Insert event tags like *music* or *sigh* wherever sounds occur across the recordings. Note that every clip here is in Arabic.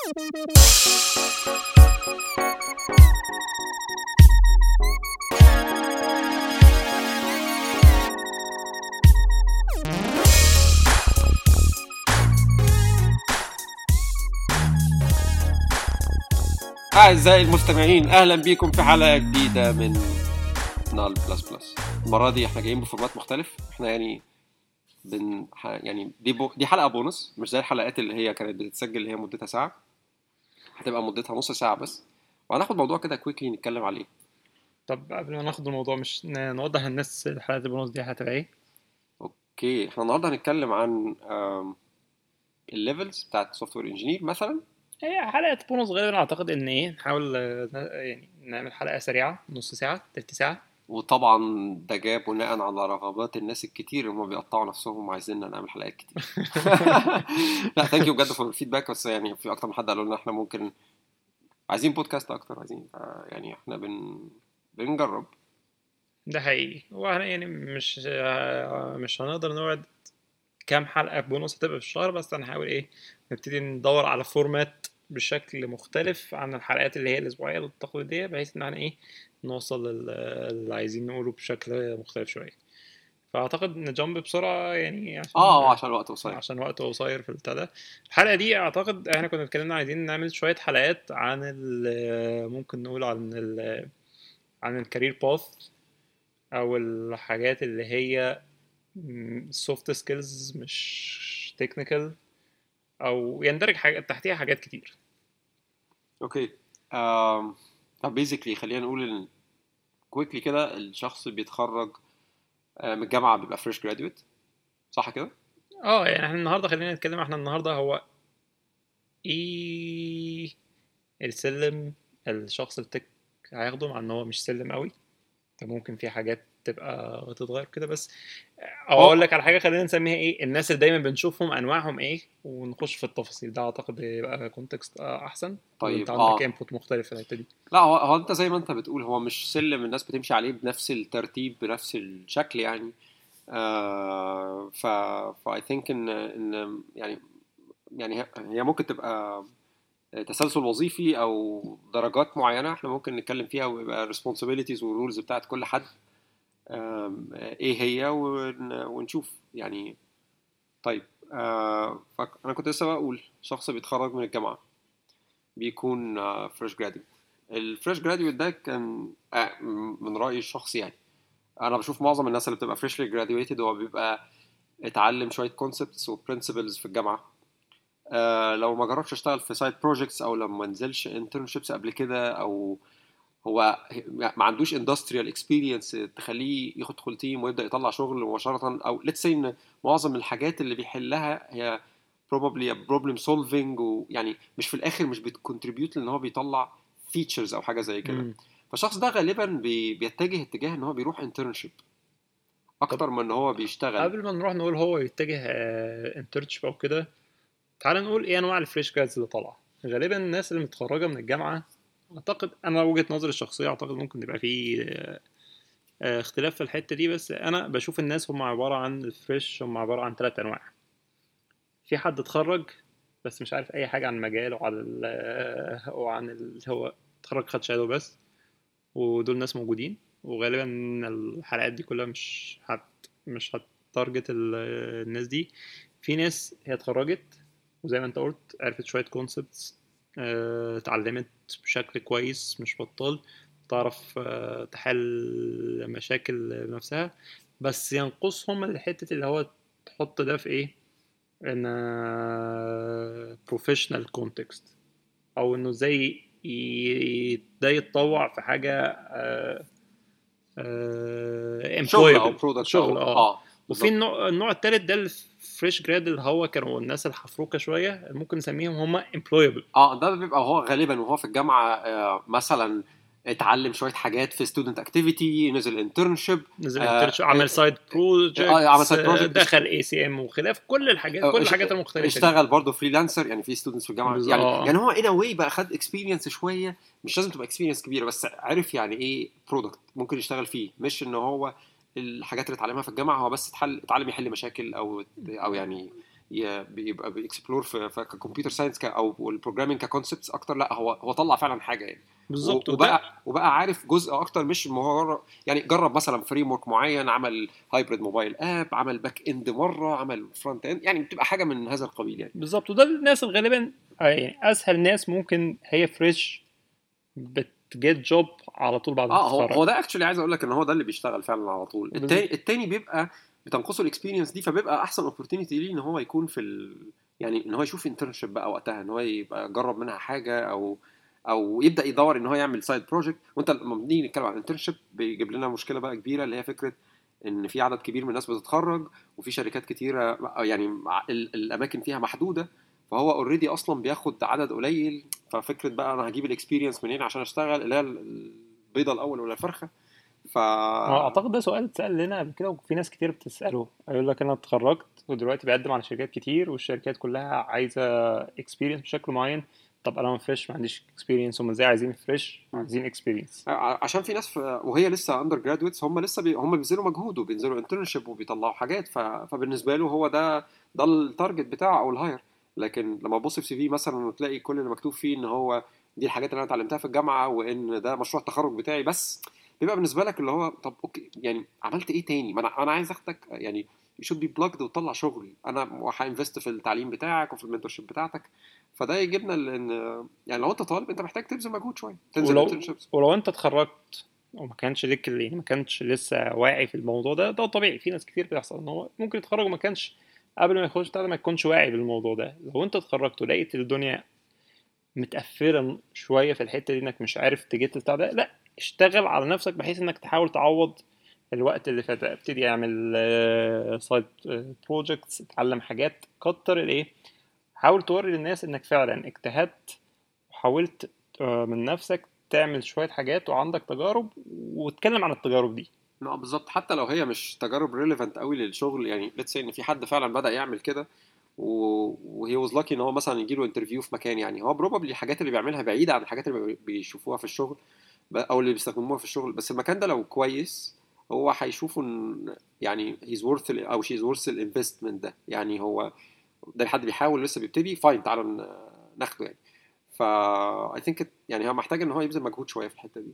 أعزائي المستمعين أهلا بيكم في حلقة جديدة من Null Plus Plus. المرة دي إحنا جايين ب format مختلف. إحنا يعني بن يعني دي bo... دي حلقة بونص مش زي الحلقات اللي هي كانت بتتسجل اللي هي مدتها ساعة. هتبقى مدتها نص ساعة بس. وهناخد موضوع كده quickly نتكلم عليه. طب قبل ما ناخد الموضوع مش نوضح للناس حلقة البونص دي هتبقى إيه؟ okay. إحنا النهارده هنتكلم عن ال levels بتاعت software engineer مثلا. هي حلقة بونص غالبا أعتقد إن إيه نحاول آه، يعني نعمل حلقة سريعة نص ساعة تلت ساعة. وطبعا ده جاء بناء على رغبات الناس الكتير هم بيقطعوا نفسهم وعايزيننا نعمل حلقات كتير. *laughs* لا thank you بجد for ال feedback بس يعني في أكتر من حد قالوا لنا إحنا ممكن عايزين بودكاست أكتر عايزين يعني إحنا بن بنجرب. ده حقيقي. وإحنا يعني مش آه، مش هنقدر نوعد كام حلقة بونص هتبقى في الشهر بس هنحاول إيه نبتدي ندور على format بشكل مختلف عن الحلقات اللي هي الأسبوعية التقليدية بحيث إن إحنا إيه نوصل لل- اللي عايزين نقوله بشكل مختلف شوية. فأعتقد ن jump بسرعة يعني عشان آه عشان الوقت قصير. عشان وقت قصير في البتاع ده. الحلقة دي أعتقد إحنا كنا اتكلمنا عايزين نعمل شوية حلقات عن ال- ممكن نقول عن ال عن ال career path أو الحاجات اللي هي soft skills مش technical أو يندرج حاجات تحتيها حاجات كتير. okay. طب basically خلينا نقول quickly كده الشخص بيتخرج آه، من الجامعة بيبقى fresh graduate صح كده؟ آه يعني إحنا النهارده خلينا نتكلم إحنا النهارده هو إيه السلم الشخص ال tech هياخده مع إن هو مش سلم قوي ممكن في حاجات تبقى تتغير كده بس. أو أقول لك على حاجة خلينا نسميها إيه الناس اللي دايما بنشوفهم أنواعهم إيه ونخش في التفاصيل. ده أعتقد يبقى context أحسن. طيب، انت آه. عندك input مختلف في الحتة دي. لا هو, هو أنت زي ما أنت بتقول هو مش سلم الناس بتمشي عليه بنفس الترتيب بنفس الشكل يعني. آه ف ف I think إن إن يعني يعني هي- ممكن تبقى تسلسل وظيفي أو درجات معينة إحنا ممكن نتكلم فيها ويبقى responsibilities وال roles بتاعت كل حد. إيه هي ون- ونشوف. يعني طيب آه أنا كنت لسه بقول شخص بيتخرج من الجامعة بيكون fresh graduate ال fresh graduate ده كان آه، من رأيي الشخصي يعني. أنا بشوف معظم الناس اللي بتبقى freshly graduated هو بيبقى اتعلم شوية concepts و principles في الجامعة. آه لو ما جربش يشتغل في side projects أو لما نزلش internships قبل كده أو هو ما عندوش industrial experience تخليه يدخل team ويبدأ يطلع شغل مباشرة أو let's إن معظم الحاجات اللي بيحلها هي probably a problem solving ويعني مش في الآخر مش بت contribute لإن هو بيطلع features أو حاجة زي كده. فالشخص ده غالبا بي بيتجه اتجاه إن هو بيروح internship أكتر من إن هو بيشتغل. قبل ما نروح نقول هو يتجه internship أو كده تعال نقول إيه أنواع ال fresh grads اللي طالعة؟ غالبا الناس اللي متخرجه من الجامعة أعتقد أنا وجهة نظري الشخصية أعتقد ممكن يبقى في آه، آه، اختلاف في الحتة دي بس أنا بشوف الناس هم عبارة عن ال fresh هم عبارة عن ثلاث أنواع. في حد اتخرج بس مش عارف أي حاجة عن مجاله وعن ال آه، وعن اللي هو اتخرج خد شهاده بس ودول ناس موجودين وغالبا الحلقات دي كلها مش هت مش هت target ال- الناس دي. في ناس هي اتخرجت وزي ما أنت قلت عرفت شوية concepts اتعلمت بشكل كويس مش بطال تعرف آه، تحل مشاكل بنفسها. بس ينقصهم الحتة اللي هو تحط ده في إيه؟ in professional context أو إنه إزاي ده يتطوع في حاجة آه، آه، شغل أو. product شغل آه. وفي النوع النوع الثالث ده ال fresh grad اللي هو كانوا الناس المفروكة شوية ممكن نسميهم هم employable آه ده بيبقى هو غالبا وهو في الجامعة آه مثلا اتعلم شوية حاجات في student activity نزل internship نزل آه، internship، عمل side project آه، عمل side project. دخل ACM وخلاف كل الحاجات كل الحاجات المختلفة. اشتغل برضه freelancer يعني في students في الجامعة. يعني آه. يعني هو in a way بقى خد experience شوية مش لازم تبقى experience كبيرة بس عرف يعني إيه product ممكن يشتغل فيه مش إن هو الحاجات اللي اتعلمها في الجامعة هو بس اتحل اتعلم يحل مشاكل أو أو يعني بيبقى بي explore في, في computer science أو ال programming ك concepts أكتر لأ هو هو طلع فعلا حاجة يعني. بالظبط وبقى وبقى عارف جزء أكتر مش مجرد يعني جرب مثلا framework معين عمل hybrid mobile app عمل backend مرة عمل frontend يعني بتبقى حاجة من هذا القبيل يعني. بالظبط وده الناس غالبا آه، يعني أسهل ناس ممكن هي fresh بت get job على طول بعد آه هو هو ده actually عايز أقول لك إن هو ده اللي بيشتغل فعلا على طول. التاني التاني بيبقى بتنقصه ال experience دي فبيبقى أحسن opportunity ليه إن هو يكون في ال... يعني إن هو يشوف internship بقى وقتها إن هو يبقى جرب منها حاجة أو أو يبدأ يدور إن هو يعمل side project وأنت لما بنيجي نتكلم عن internship بيجيب لنا مشكلة بقى كبيرة اللي هي فكرة إن في عدد كبير من الناس بتتخرج وفي شركات كتيرة يعني الأماكن فيها محدودة. فهو already أصلا بياخد عدد قليل. ففكرة بقى أنا هجيب ال experience منين عشان أشتغل اللي هي البيضة الأول ولا الفرخة. ف أعتقد ده سؤال اتسأل لنا قبل كده وفي ناس كتير بتسأله. يقول لك أنا اتخرجت ودلوقتي بقدم على شركات كتير والشركات كلها عايزة experience بشكل معين. طب أنا fresh ما عنديش experience هم إزاي عايزين fresh عايزين experience عشان في ناس في وهي لسه undergraduates هم لسه بي هم بيبذلوا مجهود وبينزلوا internship وبيطلعوا حاجات. ف... فبالنسبة له هو ده ده ال target بتاعه أو ال hire لكن لما تبص في CV مثلا وتلاقي كل اللي مكتوب فيه إن هو دي الحاجات اللي أنا اتعلمتها في الجامعة وإن ده مشروع التخرج بتاعي بس بيبقى بالنسبة لك اللي هو طب okay يعني عملت إيه تاني؟ ما أنا أنا عايز أخدك يعني you should be بلاجد وتطلع شغل. أنا ه invest في التعليم بتاعك وفي ال mentorship بتاعتك. فده يجيبنا لإن يعني لو أنت طالب أنت محتاج تبذل مجهود شوية تنزل ولو. ولو أنت اتخرجت وما كانش ليك يعني ما كانش لسه واعي في الموضوع ده ده طبيعي. في ناس كتير بيحصل إن هو ممكن يتخرج وما كانش قبل ما يخش ده ما يكونش واعي بالموضوع ده لو انت اتخرجت ولقيت الدنيا متقفلة شوية في الحتة دي انك مش عارف تget بتاع ده لا اشتغل على نفسك بحيث انك تحاول تعوض الوقت اللي فات. ابتدي اعمل side projects اتعلم حاجات كتر الايه حاول توري للناس انك فعلا اجتهدت وحاولت آه، من نفسك تعمل شوية حاجات وعندك تجارب واتكلم عن التجارب دي لا بالظبط. حتى لو هي مش تجارب relevant قوي للشغل يعني let's say إن في حد فعلا بدأ يعمل كده وهي was lucky إن هو مثلا يجي له interview في مكان يعني. هو probably الحاجات اللي بيعملها بعيدة عن الحاجات اللي بي- بيشوفوها في الشغل أو اللي بيستخدموها في الشغل بس المكان ده لو كويس هو هيشوفوا إن يعني he's worth أو she's worth ال investment ده. يعني هو ده حد بيحاول لسه بيبتدي fine تعالوا ناخده يعني. فا I think يعني هو محتاج إن هو يبذل مجهود شوية في الحتة دي.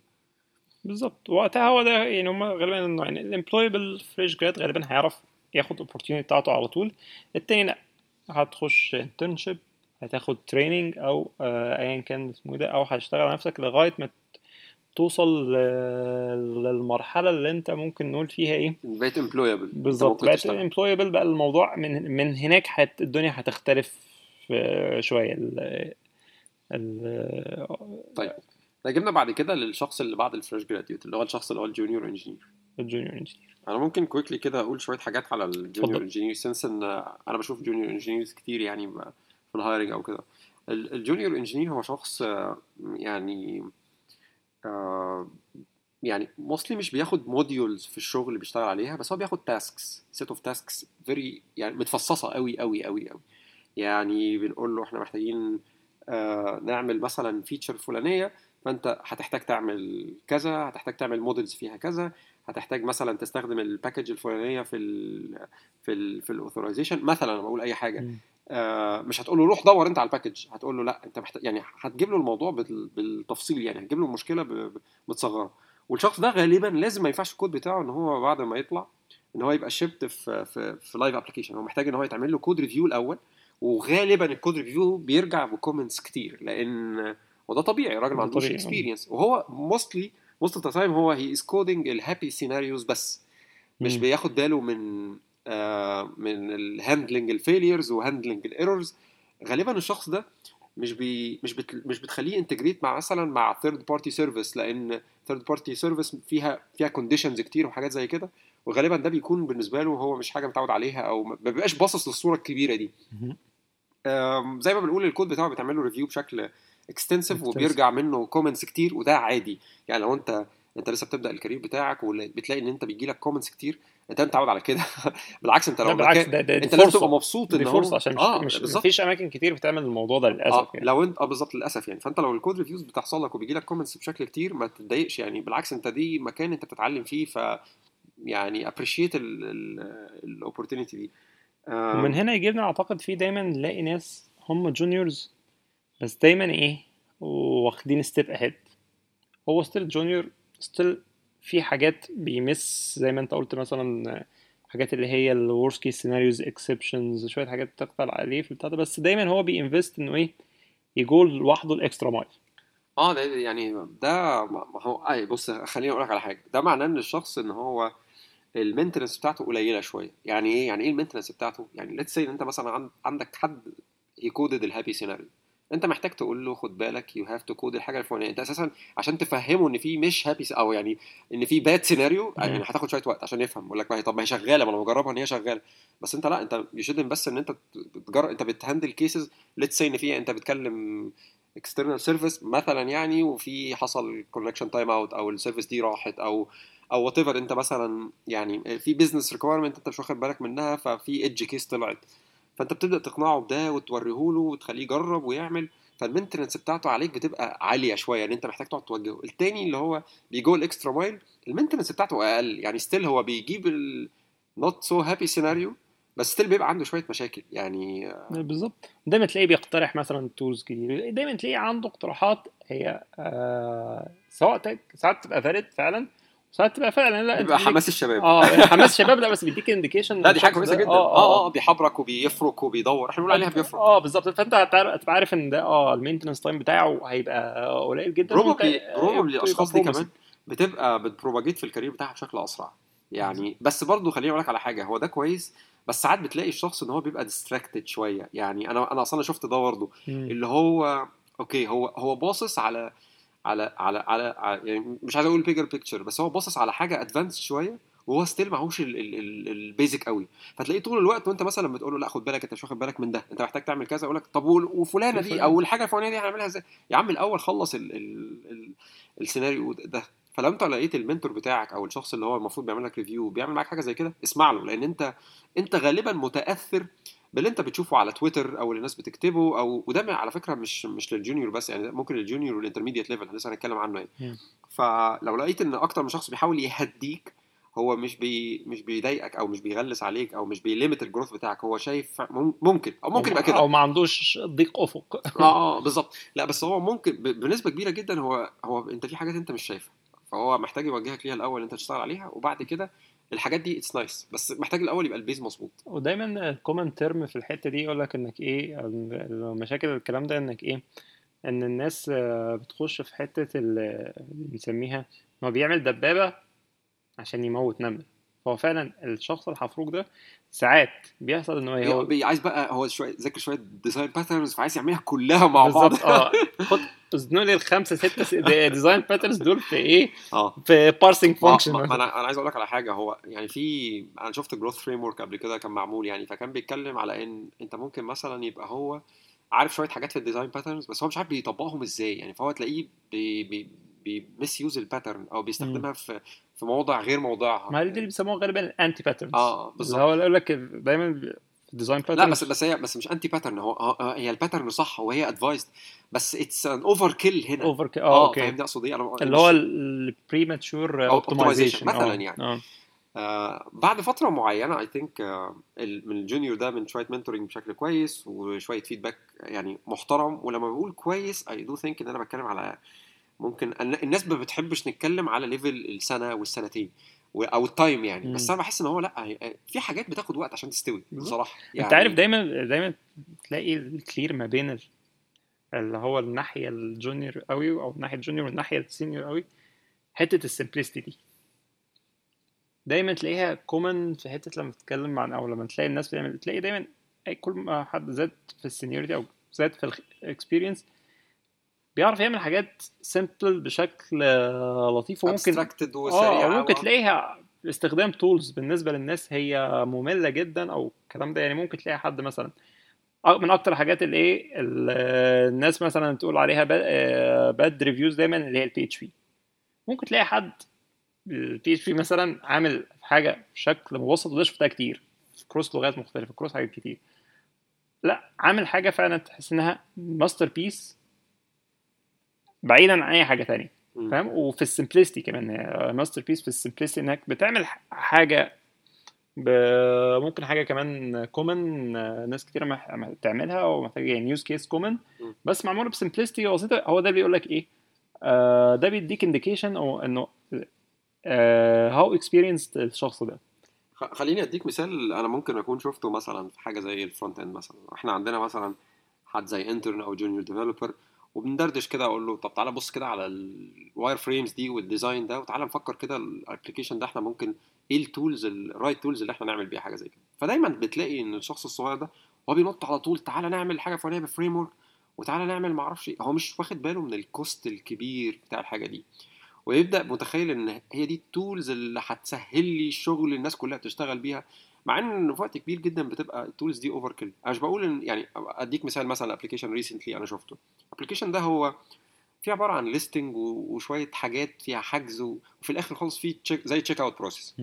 بالظبط وقتها هو ده يعني هم غالبا يعني ال employable fresh grad غالبا هيعرف ياخد ال opportunity بتاعته على طول. التاني لأ هتخش internship هتاخد training أو آه، ايا كان اسمه إيه ده أو هتشتغل على نفسك لغاية ما توصل للمرحلة اللي أنت ممكن نقول فيها إيه؟ بقيت employable بالظبط بقت employable بقى الموضوع من من هناك هت الدنيا هتختلف آه، شوية. ال ال طيب. ده جبنا بعد كده للشخص اللي بعد ال fresh graduate اللي هو الشخص اللي هو ال junior engineer. ال junior engineer. أنا ممكن quickly كده أقول شوية حاجات على ال junior. engineer since إن أنا بشوف junior engineers كتير يعني في ال hiring أو كده. ال- ال junior engineer هو شخص يعني آه، يعني mostly مش بياخد modules في الشغل اللي بيشتغل عليها بس هو بياخد tasks set of tasks very يعني متفصصة قوي قوي قوي قوي يعني بنقول له إحنا محتاجين آه، نعمل مثلا feature فلانية فأنت هتحتاج تعمل كذا هتحتاج تعمل models فيها كذا هتحتاج مثلا تستخدم ال package الفلانية في ال في ال في ال authorization مثلا أنا بقول أي حاجة. آه، مش هتقول له روح دور أنت على ال package هتقول له لأ أنت محتاج يعني هتجيب له الموضوع بال- بالتفصيل يعني هتجيب له المشكلة متصغره والشخص ده غالبا لازم ما ينفعش الكود بتاعه إن هو بعد ما يطلع إن هو يبقى shipped في في في live application هو محتاج إن هو يتعمل له code review الأول وغالبا ال code review بيرجع ب comments كتير لأن وده طبيعي الراجل ما عندوش. experience وهو mostly most of the time هو he is coding ال happy scenarios بس. مش. بياخد باله من آه من ال handling ال failures و handling ال errors غالبا الشخص ده مش بي مش بت مش بتخليه integrate مع مثلا مع third party service لأن third party service فيها فيها conditions كتير وحاجات زي كده. وغالبا ده بيكون بالنسبة له هو مش حاجة متعود عليها أو ما بيبقاش باصص للصورة الكبيرة دي. زي ما بنقول الكود بتاعه بيتعمل له review بشكل extensive. وبيرجع منه comments كتير وده عادي. يعني لو انت انت لسه بتبدأ ال career بتاعك وبتلاقي إن انت بيجي لك comments كتير انت متعود على كده. *laughs* بالعكس انت لو بالعكس ده ده انت لازم تبقى فرصه مبسوط إن دي هو فرصة عشان مش آه مش بالظبط. مفيش أماكن كتير بتعمل الموضوع ده للأسف آه يعني. لو انت آه بالظبط للأسف يعني. فأنت لو ال code reviews بتحصل لك وبيجي لك comments بشكل كتير ما تتضايقش يعني. بالعكس انت دي مكان انت بتتعلم فيه ف يعني appreciate ال opportunity دي. ومن هنا يجيبنا أعتقد في دايما نلاقي ناس هم juniors بس دايما إيه واخدين step ahead هو still junior still في حاجات بي miss زي ما أنت قلت مثلا حاجات اللي هي ال worst case scenarios exceptions شوية حاجات تقبل عليه في البتاع بس دايما هو بي invest إنه إيه ي go لوحده ال extra mile آه ده يعني ده ما هو أي بص خليني أقول لك على حاجة. ده معناه إن الشخص إن هو ال maintenance بتاعته قليلة شوية. يعني إيه؟ يعني إيه ال maintenance بتاعته؟ يعني let's say إن أنت مثلا عند عندك حد ي code ال happy scenario انت محتاج تقول له خد بالك you have to code الحاجة الفلانية. انت أساسا عشان تفهمه ان في مش happy أو يعني ان في bad scenario يعني هتاخد شوية وقت عشان يفهم. يقول لك ما هي طب ما هي شغالة ما أنا مجربها ان هي شغالة. بس انت لا انت يشد بس ان انت بتجرب انت بت handle cases let's say ان في انت بتكلم external service مثلا يعني وفي حصل connection time out أو ال service دي راحت أو أو what انت مثلا يعني في business requirement انت مش واخد بالك منها ففي edge case طلعت. فأنت بتبدأ تقنعه بده وتوريه له وتخليه يجرب ويعمل فال maintenance بتاعته عليك بتبقى عالية شوية إن أنت محتاج تقعد توجهه. التاني اللي هو بي go ال extra mile ال maintenance بتاعته أقل. يعني still هو بيجيب ال not so happy scenario بس still بيبقى عنده شوية مشاكل. يعني بالظبط. دايما تلاقيه بيقترح مثلا tools جديده دايما تلاقيه عنده اقتراحات هي آه سواء ساعات تبقى valid فعلا وساعات تبقى فعلا لا بيبقى حماس الشباب. آه حماس الشباب لا بس بيديك indication لا دي حاجة كويسة جدا. آه آه. بيفرك وبيفرك وبيدور. إحنا بنقول عليها بيفرك. آه بالظبط. فأنت هتبقى عارف إن ده آه ال maintenance time بتاعه هيبقى قليل جدا. probably وأنت- probably يبقى الأشخاص دي. كمان بتبقى بت propagate في ال career بتاعها بشكل أسرع. يعني بس برضه خليني أقول لك على حاجة. هو ده كويس بس ساعات بتلاقي الشخص إن هو بيبقى distracted شوية. يعني أنا أنا أصلا شفت ده برضه. اللي هو okay هو هو باصص على على على على, على يعني مش عايز أقول bigger picture بس هو باصص على حاجة advanced شوية وهو still معهوش ال basic قوي. فتلاقيه طول الوقت وأنت مثلا بتقول له لا خد بالك أنت مش واخد بالك من ده أنت محتاج تعمل كذا. يقول لك طب وفلانة دي أو الحاجة الفلانية دي هنعملها إزاي؟ يا عم الأول خلص ال ال ال السيناريو ده. فلو أنت لقيت ال mentor بتاعك أو الشخص اللي هو المفروض بيعمل لك review بيعمل معاك حاجة زي كده اسمع له لأن أنت أنت غالبا متأثر باللي انت بتشوفه على تويتر أو اللي الناس بتكتبه أو وده على فكرة مش مش لل junior بس يعني ممكن لل junior وال intermediate level لسه هنتكلم عنه يعني. فلو لقيت إن أكتر من شخص بيحاول يهديك هو مش بي مش بيضايقك أو مش بيغلس عليك أو مش بي limit ال growth بتاعك هو شايف مم- ممكن أو ممكن يبقى كده. أو ما عندوش ضيق أفق. *laughs* آه آه بالظبط. لا بس هو ممكن بنسبة كبيرة جدا هو هو أنت في حاجات أنت مش شايفها فهو محتاج يوجهك ليها الأول أنت تشتغل عليها وبعد كده الحاجات دي it's nice بس محتاج الأول يبقى ال base مظبوط. ودايما ال common term في الحتة دي يقول لك إنك إيه المشاكل الكلام ده إنك إيه إن الناس آه، بتخش في حتة ال- اللي بنسميها هو بيعمل دبابة عشان يموت نمل. فهو فعلا الشخص الحفروك ده ساعات بيحصل إن هو بي- هو عايز بقى هو شوية ذاكر شوية design patterns فعايز يعملها كلها مع بعض. بالظبط آه. *laughs* خد اذنوا لي الخمسة ستة design patterns دول في إيه؟ آه. في parsing function ما أنا أنا عايز أقول لك على حاجة. هو يعني في أنا شفت growth framework قبل كده كان معمول يعني فكان بيتكلم على إن أنت ممكن مثلا يبقى هو عارف شوية حاجات في ال design patterns بس هو مش عارف بيطبقهم إزاي. يعني فهو تلاقيه بي بي بي misuse ال pattern أو بيستخدمها في في مواضع غير موضعها ما دي اللي بيسموها غالبا ال anti patterns آه بالظبط. هو يقول لك دايما في ال design لا بس بس هي بس مش anti pattern هو هي ال pattern صح وهي advised بس it's an overkill هنا. over آه آه okay. فاهمني أقصد إيه؟ اللي هو ال premature أو optimization مثلاً يعني. آه. بعد فترة معينة I think آه من ال junior ده من شوية mentoring بشكل كويس وشوية feedback يعني محترم ولما بقول كويس I do think إن أنا بتكلم على ممكن الن- الناس ما بتحبش نتكلم على level السنة والسنتين أو ال time يعني مم. بس أنا بحس إن هو لأ في حاجات بتاخد وقت عشان تستوي. بصراحة أنت عارف دايما دايما تلاقي ال clear ما بين ال- اللي هو الناحية ال junior قوي أو الناحية ال junior والناحية ال senior قوي حتة ال simplicity دي دايما تلاقيها common في حتة لما تتكلم عن أو لما تلاقي الناس بتعمل تلاقي دايما اي كل ما حد زاد في ال seniority أو زاد في ال experience بيعرف يعمل حاجات simple بشكل آه، لطيف وممكن وسريعه أو ممكن تلاقيها استخدام tools بالنسبة للناس هي مملة جدا أو الكلام ده. يعني ممكن تلاقي حد مثلا من أكتر الحاجات اللي إيه ال- الناس مثلا تقول عليها bad reviews دايما اللي هي ال PHP ممكن تلاقي حد ال PHP مثلا عامل حاجة بشكل مبسط وده شفتها كتير. في cross لغات مختلفة cross حاجات كتير. لا عامل حاجة فعلا تحس إنها masterpiece بعيدا عن أي حاجة تانية. فاهم؟ وفي ال simplicity كمان masterpiece في ال simplicity إنك بتعمل حاجة ب- ممكن حاجة كمان common ناس كتير مح- مح- تعملها ومحتاجة يعني use case common. بس معمولة ب simplicity بسيطة هو ده بيقول لك إيه؟ آه ده بيديك indication أو إنه how experienced الشخص ده. خليني أديك مثال أنا ممكن أكون شفته مثلا في حاجة زي ال front end مثلا. إحنا عندنا مثلا حد زي intern أو junior developer وبندردش كده أقول له طب تعالى بص كده على ال wireframes دي وال design ده وتعالى نفكر كده ال application ده إحنا ممكن إيه ال tools ال right tools اللي إحنا نعمل بيها حاجة زي كده. فدايما بتلاقي إن الشخص الصغير ده هو بينط على طول تعالى نعمل حاجة فلانية ب framework وتعالى نعمل معرفش إيه. هو مش واخد باله من ال cost الكبير بتاع الحاجة دي. ويبدأ متخيل إن هي دي ال tools اللي هتسهل لي الشغل الناس كلها بتشتغل بيها. مع إن في وقت كبير جدا بتبقى ال tools دي overkill أنا مش بقول ان يعني أديك مثال مثلا application recently أنا شفته. ال application ده هو في عبارة عن listing وشوية حاجات فيها حجز وفي الآخر خالص في check زي checkout process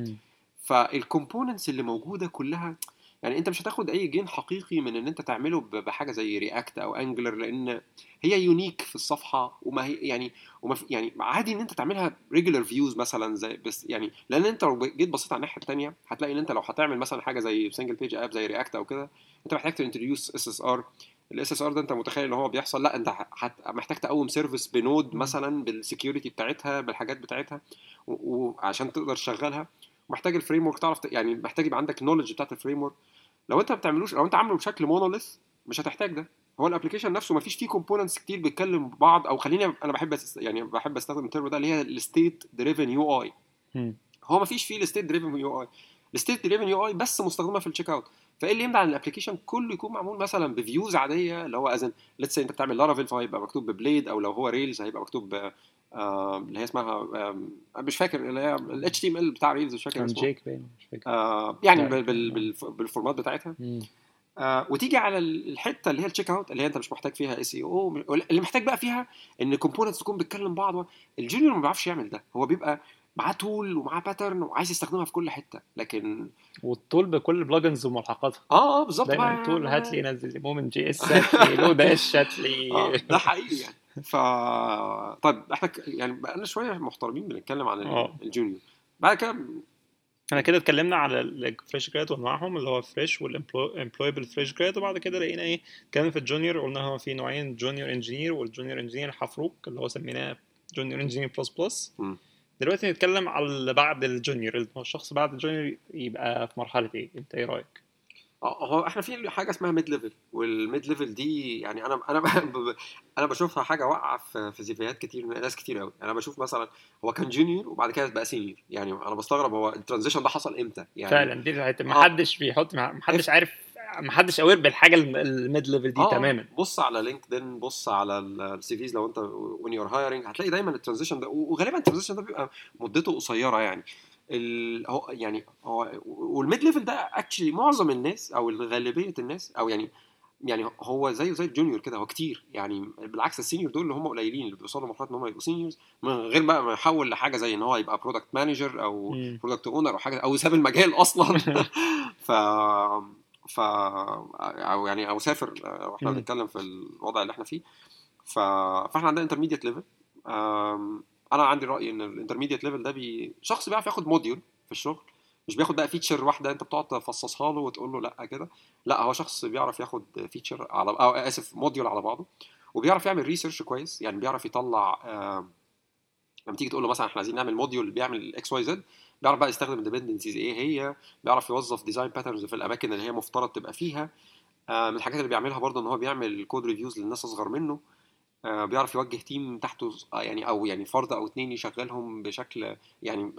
فال components اللي موجودة كلها يعني انت مش هتاخد اي gain حقيقي من ان انت تعمله بحاجة زي React أو Angular لأن هي unique في الصفحة وما هي يعني وما في يعني عادي إن انت تعملها regular views مثلا زي بس يعني لأن انت لو جيت بصيت على الناحية الثانية هتلاقي إن انت لو هتعمل مثلا حاجة زي single page app زي React أو كده انت محتاج ت introduce SSR ال SSR ده انت متخيل إن هو بيحصل؟ لا انت محتاج تقوم service ب Node. مثلا بال security بتاعتها بالحاجات بتاعتها وعشان تقدر تشغلها. محتاج ال framework تعرف يعني محتاج يبقى عندك knowledge بتاعت ال framework لو انت ما بتعملوش لو انت عامله بشكل مونوليث مش هتحتاج ده. هو الابلكيشن نفسه ما فيش فيه كومبوننتس كتير بيتكلم بعض أو خليني أنا بحب يعني بحب أستخدم الترم ده اللي هي الستيت دريفن يو اي. هو ما فيش فيه الستيت دريفن يو اي الستيت دريفن يو اي بس مستخدمة في التشيك اوت فإيه اللي يمنع إن الابلكيشن كله يكون معمول مثلا بفيوز عادية؟ اللي هو ازن ليتس أنت بتعمل لارافيل فهيبقى مكتوب ببليد أو لو هو ريلز هيبقى مكتوب اللي هي اسمها مش فاكر اللي هي الاتش تي ام ال بتاع ريلز مش فاكر اسمه. جيك باين مش فاكر. آه يعني لا، بال بال لا. بال بالفورمات بتاعتها. آه وتيجي على الحتة اللي هي ال checkout اللي هي أنت مش محتاج فيها اس اي أو اللي محتاج بقى فيها إن ال components تكون بتتكلم بعض ال junior ما بيعرفش يعمل ده. هو بيبقى معاه tool ومعاه pattern وعايز يستخدمها في كل حتة. لكن وال tool بكل ال plugins وملحقاتها. آه آه بالظبط. دايما طول هات لي نزل لي Moment JS هات لي *laughs* Lodash هات لي. آه ده حقيقي يعني. *laughs* ف طيب إحنا ك... يعني بقالنا شوية محترمين بنتكلم عن آه. ال junior بعد كده إحنا كده اتكلمنا على ال fresh grad وانواعهم اللي هو fresh وال employable fresh grad وبعد كده لقينا إيه اتكلمنا في ال junior قلنا هو في نوعين junior engineer وال junior engineer حفروك اللي هو سميناه junior engineer plus plus. دلوقتي نتكلم على اللي بعد ال junior اللي هو الشخص بعد ال junior يبقى في مرحلة إيه انت إيه رأيك هو إحنا في حاجة اسمها mid level وال mid level دي يعني أنا أنا *laughs* أنا بشوفها حاجة واقعة في في سيفيهات كتير ناس كتير قوي أنا بشوف مثلا هو كان junior وبعد كده بقى senior يعني أنا بستغرب هو ال transition ده حصل إمتى؟ يعني فعلا دي الحته ما حدش بيحط ما حدش عارف ما حدش aware بالحاجة ال mid level دي آه، تماما. بص على لينكدين بص على ال CVs لو أنت when you're hiring هتلاقي دايما ال transition ده وغالبا ال transition ده بيبقى مدته قصيرة يعني. هو يعني هو وال mid level ده actually معظم الناس أو غالبيه الناس أو يعني يعني هو زيه زي ال junior كده هو كتير يعني بالعكس ال senior دول اللي هم قليلين اللي بيوصلوا لمرحلة إن هم يبقوا seniors من غير بقى ما يحول لحاجة زي إن هو يبقى product manager أو. product owner أو حاجة أو ساب المجال *laughs* أصلا ف ف أو يعني أو سافر وإحنا. بنتكلم في الوضع اللي إحنا فيه ف... فإحنا عندنا intermediate level أنا عندي رأي إن ال intermediate level ده بي... شخص بيعرف ياخد module في الشغل مش بياخد بقى feature واحدة أنت بتقعد تفصصها له وتقول له لأ كده لأ هو شخص بيعرف ياخد feature على أو آسف module على بعضه وبيعرف يعمل research كويس يعني بيعرف يطلع آم، لما تيجي تقول له مثلا إحنا عايزين نعمل module بيعمل X Y Z بيعرف بقى يستخدم ال dependencies إيه هي بيعرف يوظف design patterns في الأماكن اللي هي مفترض تبقى فيها آه، من الحاجات اللي بيعملها برضه إن هو بيعمل code reviews للناس أصغر منه آه، بيعرف يوجه team تحته آه، يعني أو يعني فرد أو اتنين يشغلهم بشكل يعني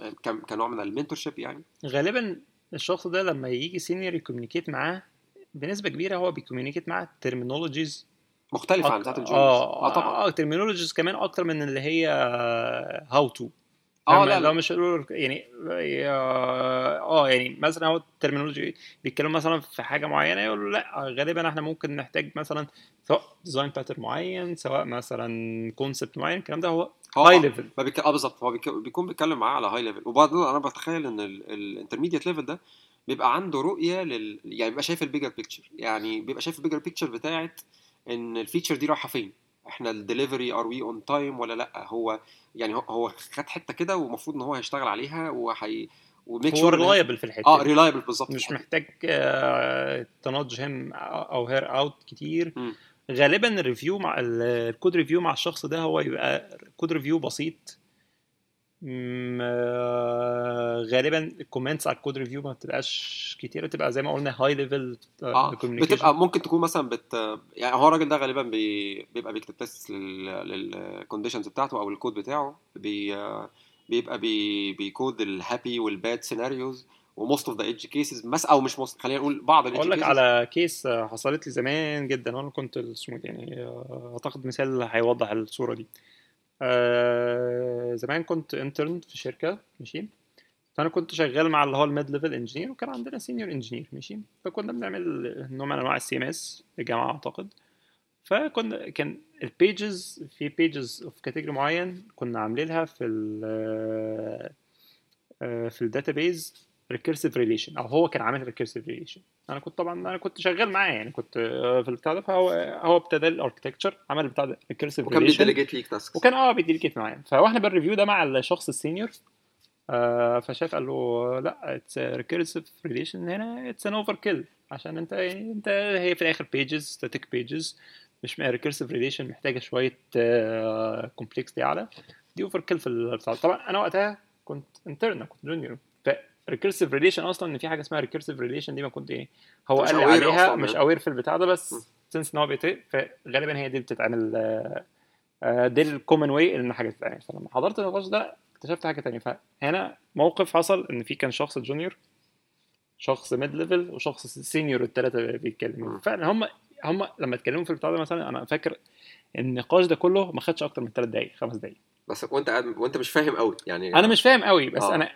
كنوع من ال mentorship يعني. غالبا الشخص ده لما يجي senior ي communicate معاه بنسبة كبيرة هو بي communicate معاه terminologies مختلفة عن بتاعت ال juniors آه آه طبعا. آه terminologies كمان أكتر من اللي هي how to آه لا لا. مش يعني آه يعني مثلا هو ال terminology بيتكلم مثلا في حاجة معينة يقول لأ غالبا إحنا ممكن نحتاج مثلا سواء design pattern معين سواء مثلا concept معين الكلام ده هو هو high level ما بيك... آه بالظبط هو بيك... بيكون بيتكلم معاه على high level وبعدين أنا بتخيل إن ال intermediate level ده بيبقى عنده رؤية لل يعني بيبقى شايف البيجر بيكتشر يعني بيبقى شايف البيجر بيكتشر بتاعت إن الفيتشر دي رايحة فين. إحنا الدليفري ار وي اون تايم ولا لأ هو يعني هو- خد حتة كده ومفروض إن هو هيشتغل عليها وهي وميك هو ريلايبل في الحتة آه. ريلايبل بالظبط مش محتاج آه، تنضج هم أو هير اوت كتير مم. غالبا الريفيو مع ال- الكود ريفيو مع الشخص ده هو يبقى كود ريفيو بسيط غالبا ال comments على ال code review ما بتبقاش كتير بتبقى زي ما قلنا high level آه بتبقى ممكن تكون مثلا بت يعني هو الراجل ده غالبا بي... بيبقى بيكتب test لل لل conditions بتاعته أو الكود بتاعه بي... بيبقى بي... بيكود ال happy وال bad scenarios و most of the edge cases مس أو مش most خلينا نقول بعض أقول ال edge لك على case آه، حصلت لي زمان جدا وأنا كنت اسمه إيه يعني آه، أعتقد مثال هيوضح الصورة دي. آه، زمان كنت intern في شركة ماشي؟ فأنا كنت شغال مع اللي هو ال mid level engineer وكان عندنا senior engineer ماشي؟ فكنا بنعمل نوع من أنواع ال CMS في الجامعة أعتقد. فكنا كان ال pages في pages of category معين كنا عاملينها في ال آه، في ال database recursive relation أو هو كان عامل recursive relation أنا كنت طبعا أنا كنت شغال معاه يعني كنت آه، في البتاع ده فهو هو ابتدى ال architecture عمل بتاع ده recursive وكان relation بي delegate ليك tasks وكان آه بي delegate معايا. فواحنا بال review ده مع الشخص ال senior آه فشاف قال له لا it's recursive relation هنا it's an overkill عشان أنت يعني أنت هي في الآخر pages static pages مش recursive relation محتاجة شوية complexity أعلى. دي overkill في البتاع طبعا أنا وقتها كنت intern كنت junior recursive relation أصلا إن في حاجة اسمها recursive relation دي ما كنت إيه هو قال لي عليها أصلاً مش يعني. aware في البتاع ده. بس since إن هو بيتق فغالبا هي دي اللي بتتعمل آه، دي ال common way إن حاجة تتعمل فلما حضرت النقاش ده اكتشفت حاجة تانية فهنا موقف حصل إن في كان شخص junior شخص mid level وشخص senior الثلاثه بيتكلموا. فعلا هم هم لما اتكلموا في البتاع ده مثلا أنا فاكر النقاش ده كله ما خدش أكتر من ثلاث دقائق خمس دقائق بس وأنت قاعد وأنت مش فاهم قوي يعني أنا مش فاهم قوي بس آه. أنا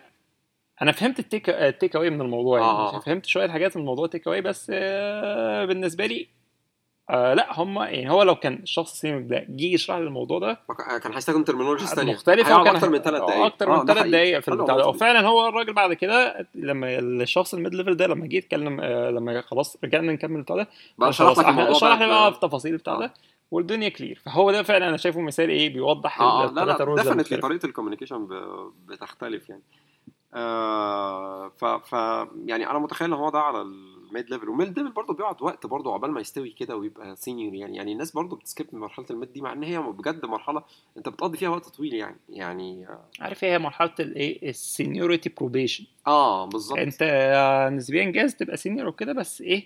أنا فهمت ال take ال take away من الموضوع يعني آه، آه. فهمت شوية حاجات من الموضوع take away بس آه، بالنسبة لي آه لأ هم يعني هو لو كان الشخص ال senior ده جه يشرح لي الموضوع ده كان هيستخدم terminologies ثانية مختلفة وكان أكتر من ثلاث دقائق أكتر آه، من ثلاث. دقائق في البتاع ده. وفعلا هو الراجل بعد كده لما الشخص ال mid level ده لما جه يتكلم آه، لما خلاص رجعنا نكمل البتاع ده بقى شرح لك الموضوع شرح لي بقى بقى- في تفاصيل البتاع آه. ده والدنيا clear فهو ده فعلا أنا شايفه مثال إيه بيوضح آه لا لا definitely طريقة ال communication بتختلف يعني آه ف ف يعني أنا متخيل إن هو ده على ال mid level. وال mid level برضه بيقعد وقت برضه عقبال ما يستوي كده ويبقى senior يعني. يعني الناس برضه بت skip من مرحلة ال mid دي مع إن هي بجد مرحلة أنت بتقضي فيها وقت طويل يعني. يعني عارف هي مرحلة الايه ال seniority probation آه بالظبط. أنت نسبيا جاهز تبقى senior وكده بس إيه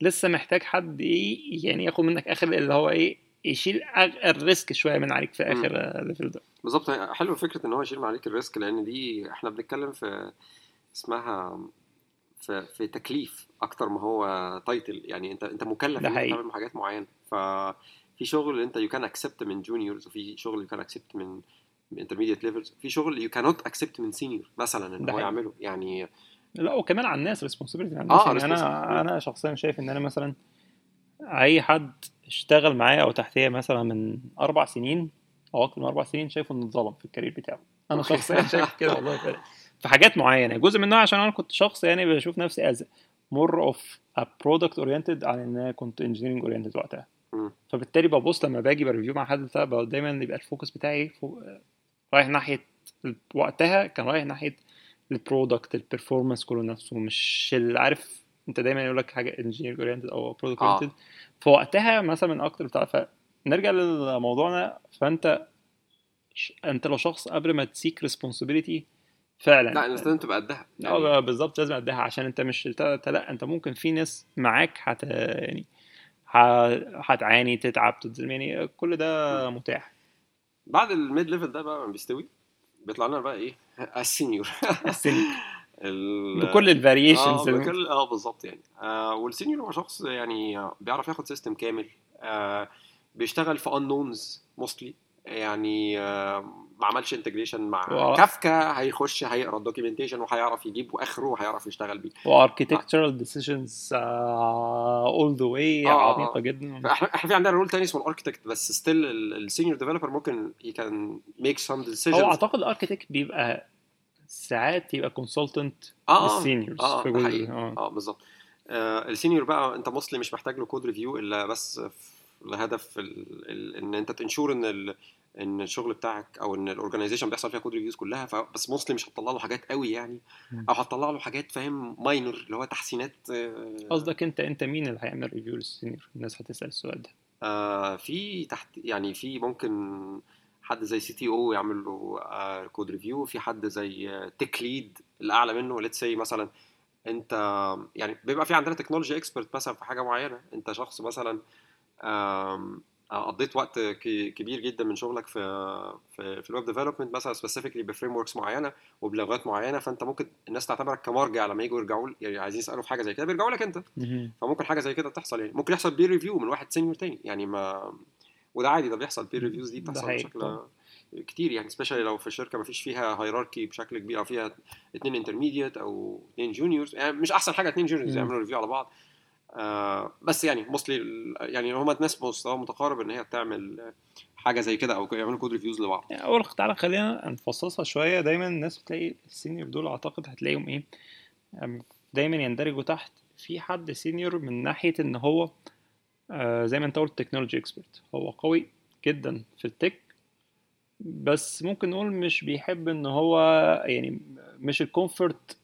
لسه محتاج حد إيه يعني ياخد منك آخر اللي هو إيه يشيل ال risk شوية من عليك في آخر level ده. بالظبط. حلو فكرة إن هو يشيل عليك ال risk لأن دي إحنا بنتكلم في اسمها في في تكليف أكتر ما هو title يعني أنت أنت مكلف ده إن أنت حقيقي. تعمل حاجات معينة. ففي شغل أنت you can expect من juniors وفي شغل you can expect من intermediate levels في شغل يو كانوت اكسبت من سينيور مثلا إن هو. يعمله. يعني لا وكمان على الناس responsibility على الناس. آه، يعني. أنا أنا شخصيا شايف إن أنا مثلا أي حد اشتغل معايا أو تحتيا مثلا من أربع سنين أو أكتر من أربع سنين شايفه إنه اتظلم في ال career بتاعه أنا. شخصيا شايف كده والله فعلا في حاجات معينة جزء منها عشان أنا كنت شخص يعني بشوف نفسي as more ~ product oriented عن إن أنا كنت engineering oriented وقتها. فبالتالي ببص لما باجي ب review مع حد دايما يبقى ال focus بتاعي فوق رايح ناحية وقتها كان رايح ناحية ال product ال performance كله نفسه مش عارف انت دايما يقول لك حاجة engineer oriented أو product آه. oriented فوقتها مثلا من أكتر بتاع فنرجع لموضوعنا. فأنت ش- أنت لو شخص قبل ما ت seek responsibility فعلا. لا لازم تبقى قدها. آه بالظبط لازم اديها عشان أنت مش لا أنت ممكن في ناس معاك هت يعني هتعاني تتعب تتظلم يعني كل ده متاح. بعد ال mid level ده بقى بيستوي. بيطلع لنا بقى إيه؟ ال senior السن ال- بكل ال variations بكل آه بالظبط يعني. آه وال senior هو شخص يعني آه، بيعرف ياخد system كامل. آه بيشتغل في unknowns mostly يعني آه ما عملش integration مع كافكا هيخش هيقرا ال documentation وهيعرف يجيب اخره وهيعرف يشتغل بيه. و architectural decisions all the way آه، آه، عميقة آه. جدا. فاحنا إحنا في عندنا role تاني اسمه ال architect بس still ال senior developer ممكن he can make some هو decisions. أعتقد ال architect بيبقى ساعات يبقى consultant آه آه لل seniors آه في جزء آه. آه بالظبط. آه ال senior بقى أنت mostly مش محتاج له code review إلا بس لهدف ال... ال... إن أنت ت ensure إن ال... إن الشغل بتاعك أو إن ال organization بيحصل فيها code reviews كلها فبس mostly مش هتطلع له حاجات قوي يعني. أو هتطلع له حاجات فاهم minor اللي هو تحسينات آه، قصدك أنت أنت مين اللي هيعمل review لل senior الناس هتسأل السؤال ده. آه في تحت يعني في ممكن حد زي CTO يعمل له آه code review في حد زي tech lead الأعلى منه. let's say مثلا أنت يعني بيبقى في عندنا technology expert مثلا في حاجة معينة. أنت شخص مثلا قضيت وقت كبير جدا من شغلك في في, في ال web development مثلا specifically ب frameworks معينة وبلغات معينة. فأنت ممكن الناس تعتبرك كمرجع لما يجوا يرجعوا يعني عايزين يسألوا في حاجة زي كده بيرجعوا لك أنت. فممكن حاجة زي كده تحصل يعني. ممكن يحصل peer review من واحد senior تاني. يعني ما وده عادي ده بيحصل peer reviews دي بتحصل بشكل. كتير يعني especially لو في شركة ما فيش فيها hierarchy بشكل كبير أو فيها اتنين intermediate أو اتنين juniors يعني مش أحسن حاجة اتنين juniors. يعملوا review على بعض آه بس يعني mostly يعني هما ناس مستوى متقارب إن هي تعمل حاجة زي كده أو يعملوا code reviews لبعض يعني أول تعالى خلينا نفصصها شوية دايما الناس بتلاقي ال senior دول أعتقد هتلاقيهم إيه دايما يندرجوا تحت في حد senior من ناحية إن هو آه زي ما انت قلت technology expert هو قوي جدا في ال tech بس ممكن نقول مش بيحب إن هو يعني مش ال comfort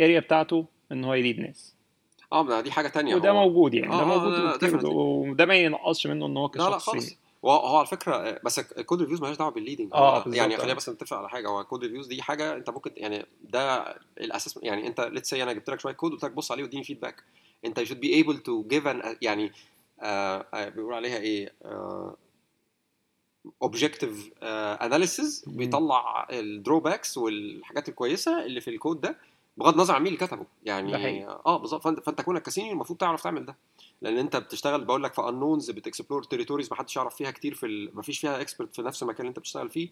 area بتاعته إن هو ي lead ناس. آه دي حاجة تانية. وده هو- موجود يعني. آه، ده آه، موجود لا، لا، definitely. وده ما ينقصش منه إن هو لا لا كشخص خالص. هو على فكرة بس ال code reviews مالهاش دعوة بال leading آه، بالظبط، يعني آه. خلينا بس نتفق على حاجة. هو ال code reviews دي حاجة أنت ممكن يعني ده الأساس. يعني أنت let's say أنا جبت لك شوية كود قلت لك بص عليه واديني feedback أنت should be able to give an يعني آه آه، بيقول عليها إيه؟ آه objective آه مم. بيطلع ال drawbacks والحاجات الكويسة اللي في الكود ده بغض النظر عن مين اللي كتبه. يعني. آه بالظبط. فأنت فأنت كونك ك senior المفروض تعرف تعمل ده. لأن أنت بتشتغل بقول لك في unknowns بت explore territories ما حدش يعرف فيها كتير في ال... ما فيش فيها expert في نفس المكان اللي أنت بتشتغل فيه.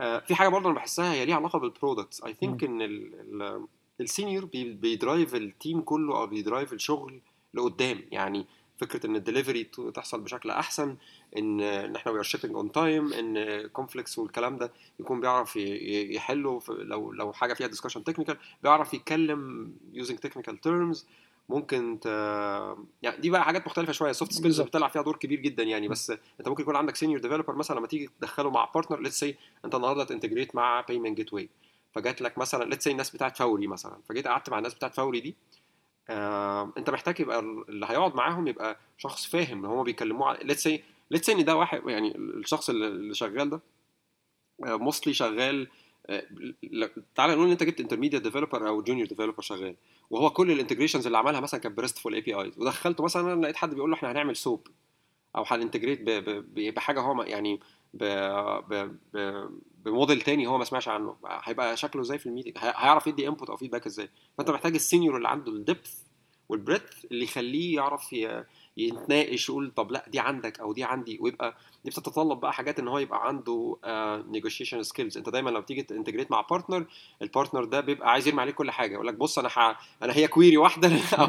آه في حاجة برضه أنا بحسها هي ليها علاقة بال products I think إن ال... ال... ال senior بي... بي drive ال team كله أو بي drive الشغل لقدام. يعني فكرة إن الدليفري تحصل بشكل أحسن إن ان إحنا we are shipping on time إن conflicts والكلام ده يكون بيعرف يحله لو لو حاجة فيها discussion technical بيعرف يتكلم using technical terms ممكن ت... يعني دي بقى حاجات مختلفة شوية. soft skills. بتلعب فيها دور كبير جدا يعني. بس أنت ممكن يكون عندك senior developer مثلا لما تيجي تدخله مع partner let's say أنت النهارده ت integrate مع payment gateway فجات لك مثلا let's say الناس بتاعت فوري مثلا. فجيت قعدت مع الناس بتاعت فوري دي آه، انت محتاج يبقى اللي هيقعد معاهم يبقى شخص فاهم ان هم بيكلموه let's say let's ان ده واحد يعني الشخص اللي اللي شغال ده mostly شغال آه، تعالى نقول إن انت جبت intermediate developer أو junior developer شغال وهو كل ال integrations اللي عملها مثلا كانت ب RESTful APIs ودخلته مثلا لقيت حد بيقول له إحنا هنعمل SOAP أو هن integrate بحاجة هو يعني ب ب ب بموديل تاني هو ما سمعش عنه. هيبقى شكله إزاي في ال meeting؟ هي- هيعرف يدي input أو feedback إزاي؟ فأنت محتاج ال senior اللي عنده ال depth وال breadth اللي يخليه يعرف ي- يتناقش يقول طب لأ دي عندك أو دي عندي. ويبقى دي بتتطلب بقى حاجات إن هو يبقى عنده negotiation skills أنت دايما لما بتيجي ت integrate مع partner ال partner ده بيبقى عايز يرمي عليك كل حاجة. يقول لك بص أنا ح... أنا هي query واحدة *laughs* أو,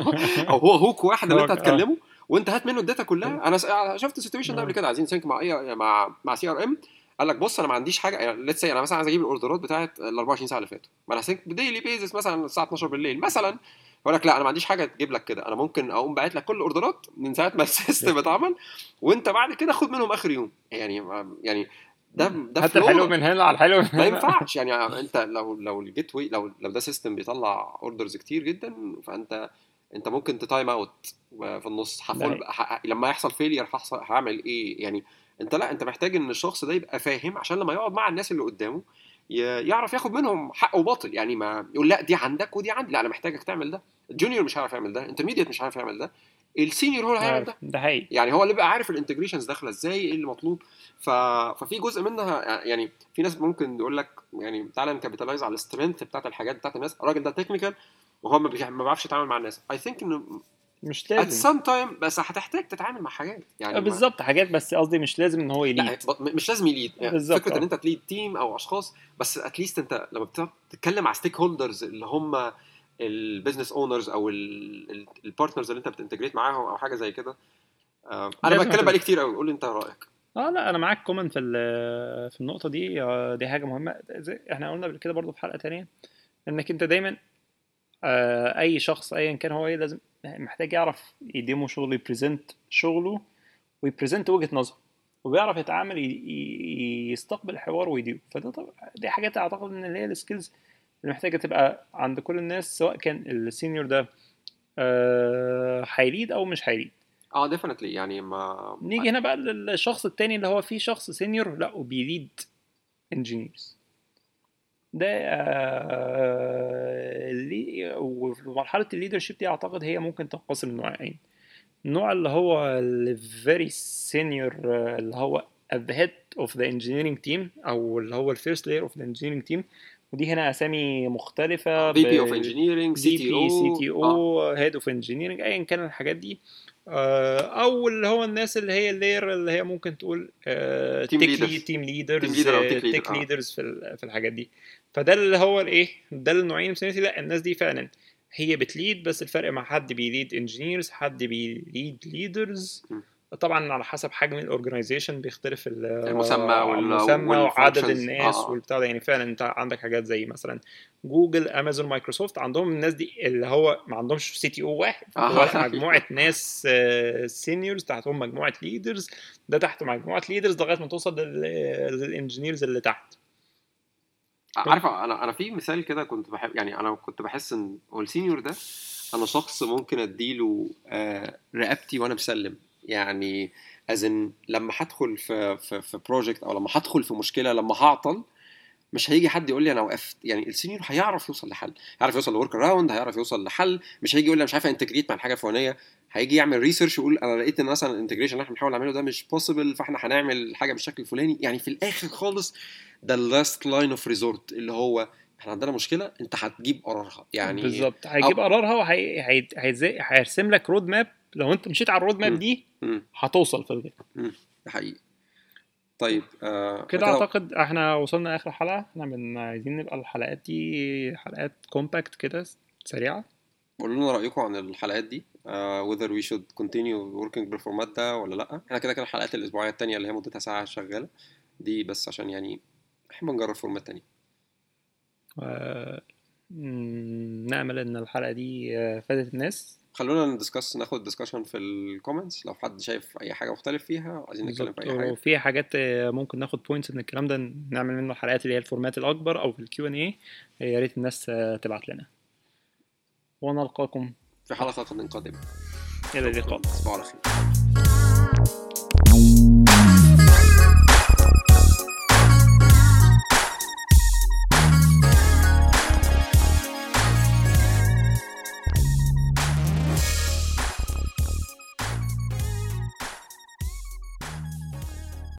أو هو هوك واحد اللي أنت آه. هتكلمه. وانت هات منه ال data كلها. أنا س- شفت ال situation ده قبل كده عايزين sync مع إيه مع مع CRM قال لك بص أنا ما عنديش حاجة. يعني let's أنا مثلا عايز أجيب الأوردرات بتاعت ال 24 ساعة اللي فاتوا. ما أنا ه sync ب daily basis مثلا الساعة 12 بالليل مثلا. يقول لك لا أنا ما عنديش حاجة تجيب لك كده. أنا ممكن أقوم باعت لك كل الأوردرات من ساعة ما *laughs* ال system اتعمل. وأنت بعد كده خد منهم آخر يوم. يعني يعني ده ده هات flow. الحلو من هنا على الحلو من ما هنا. ينفعش. يعني *laughs* أنت لو لو ال gateway لو لو ده system بيطلع orders كتير جدا فأنت انت ممكن ت time out في النص. هفول ح- لما يحصل failure هحصل هعمل إيه؟ يعني انت لأ انت محتاج إن الشخص ده يبقى فاهم عشان لما يقعد مع الناس اللي قدامه يعرف ياخد منهم حق وباطل. يعني ما يقول لأ دي عندك ودي عندي. لأ أنا محتاجك تعمل ده. ال junior مش عارف يعمل ده. intermediate مش عارف يعمل ده. ال senior هو اللي هيعمل ده. ده حقيقي. يعني هو اللي بقى عارف ال integrations داخلة إزاي إيه اللي مطلوب. ف... ففي جزء منها يعني في ناس ممكن يقول لك يعني تعالى ن capitalize على ال strength بتاعت الحاجات بتاعت الناس. الراجل ده technical وهو ما بيع- ما بيعرفش يتعامل مع الناس. I think إنه مش at لازم some time بس هتحتاج تتعامل مع حاجات. يعني ما- بالظبط حاجات بس قصدي مش لازم إن هو ي lead. مش لازم ي lead. يعني فكرة آه. ان أنت ت lead team أو أشخاص بس at least أنت لما بتقعد تتكلم مع stakeholders اللي هم ال business owners أو ال partners اللي أنت بت integrate معاهم أو حاجة زي كده. آه، أنا بتكلم بقالي كتير قوي قول لي أنت رأيك. آه لا أنا معاك كمان في في النقطة دي. آه، دي حاجة مهمة. إحنا قلنا قبل كده برضو في حلقة تانية إنك أنت دايما آه، أي شخص ايا كان هو إيه لازم محتاج يعرف ي demo شغله ي present شغله وي present وجهة نظره وبيعرف يتعامل يستقبل الحوار ويديره. فده طب... دي حاجات أعتقد إن اللي هي ال skills اللي محتاجة تبقى عند كل الناس سواء كان ال senior ده آه، ه ي lead أو مش هي lead آه definitely يعني ما نيجي هنا بقى للشخص التاني اللي هو فيه شخص senior لا وبي lead engineers ده آه، اللي وفي مرحلة ال leadership دي أعتقد هي ممكن تنقسم لنوعين. النوع اللي هو ال very senior آه، اللي هو at the head of the engineering team أو اللي هو ال first layer of the engineering team. ودي هنا أسامي مختلفة VP of engineering CTPO CTO head of engineering ايا كان الحاجات دي. آه، أو اللي هو الناس اللي هي ال layer اللي هي ممكن تقول team leaders. lead team leaders tech. leaders في الحاجات دي. فده اللي هو الإيه ده النوعين لا الناس دي فعلا هي بت lead بس الفرق مع حد بي lead engineers حد بي lead leaders. طبعا على حسب حجم ال organization بيختلف ال- المسمى وال- المسمى وعدد. الناس آه. والبتاع ده يعني فعلا انت عندك حاجات زي مثلا جوجل امازون مايكروسوفت عندهم الناس دي اللي هو ما عندهمش CTO واحد آه. مجموعة ناس seniors تحتهم مجموعة leaders ده تحت مجموعة leaders لغاية ما توصل لل- لل engineers اللي تحت عارفه أنا أنا في مثال كده كنت بحب يعني أنا كنت بحس إن هو ال senior ده أنا شخص ممكن أديله آه، رقبتي وأنا مسلم. يعني as in لما هدخل في في في project أو لما هدخل في مشكلة لما هعطل مش هيجي حد يقول لي أنا وقفت. يعني ال senior هيعرف يوصل لحل هيعرف يوصل ل workaround هيعرف يوصل لحل. مش هيجي يقول لي مش عارف integrate مع الحاجة الفلانية. هيجي يعمل research ويقول أنا لقيت إن مثلا ال integration اللي إحنا بنحاول نعمله ده مش possible فإحنا هنعمل حاجة بالشكل الفلاني. يعني في الآخر خالص ده ال last line of resort اللي هو إحنا عندنا مشكلة أنت هتجيب قرارها. يعني بالظبط. هيجيب قرارها وهيرسم لك road map لو أنت مشيت على ال road. map دي هتوصل في الغالب ده حقيقي. طيب آه كده أعتقد إحنا وصلنا آخر حلقة. إحنا من عايزين نبقى الحلقات دي حلقات compact كده سريعة. قولوا لنا رأيكم عن الحلقات دي uh, whether we should continue working بال format ده ولا لأ. إحنا كده كده الحلقات الأسبوعية التانية اللي هي مدتها ساعه شغالة. دي بس عشان يعني إحنا بنجرب format تانية م- نأمل إن الحلقة دي آه، فادت الناس. خلونا ن discuss ناخد discussion في ال comments لو حد شايف أي حاجة مختلف فيها عايزين نتكلم في أي حاجة. وفي حاجات آه، ممكن ناخد points من الكلام ده نعمل منه الحلقات اللي هي ال format الأكبر أو في ال Q&A يا ريت الناس آه، تبعت لنا. ونلقاكم في حلقة قادمة. إلى اللقاء. تصبحوا على خير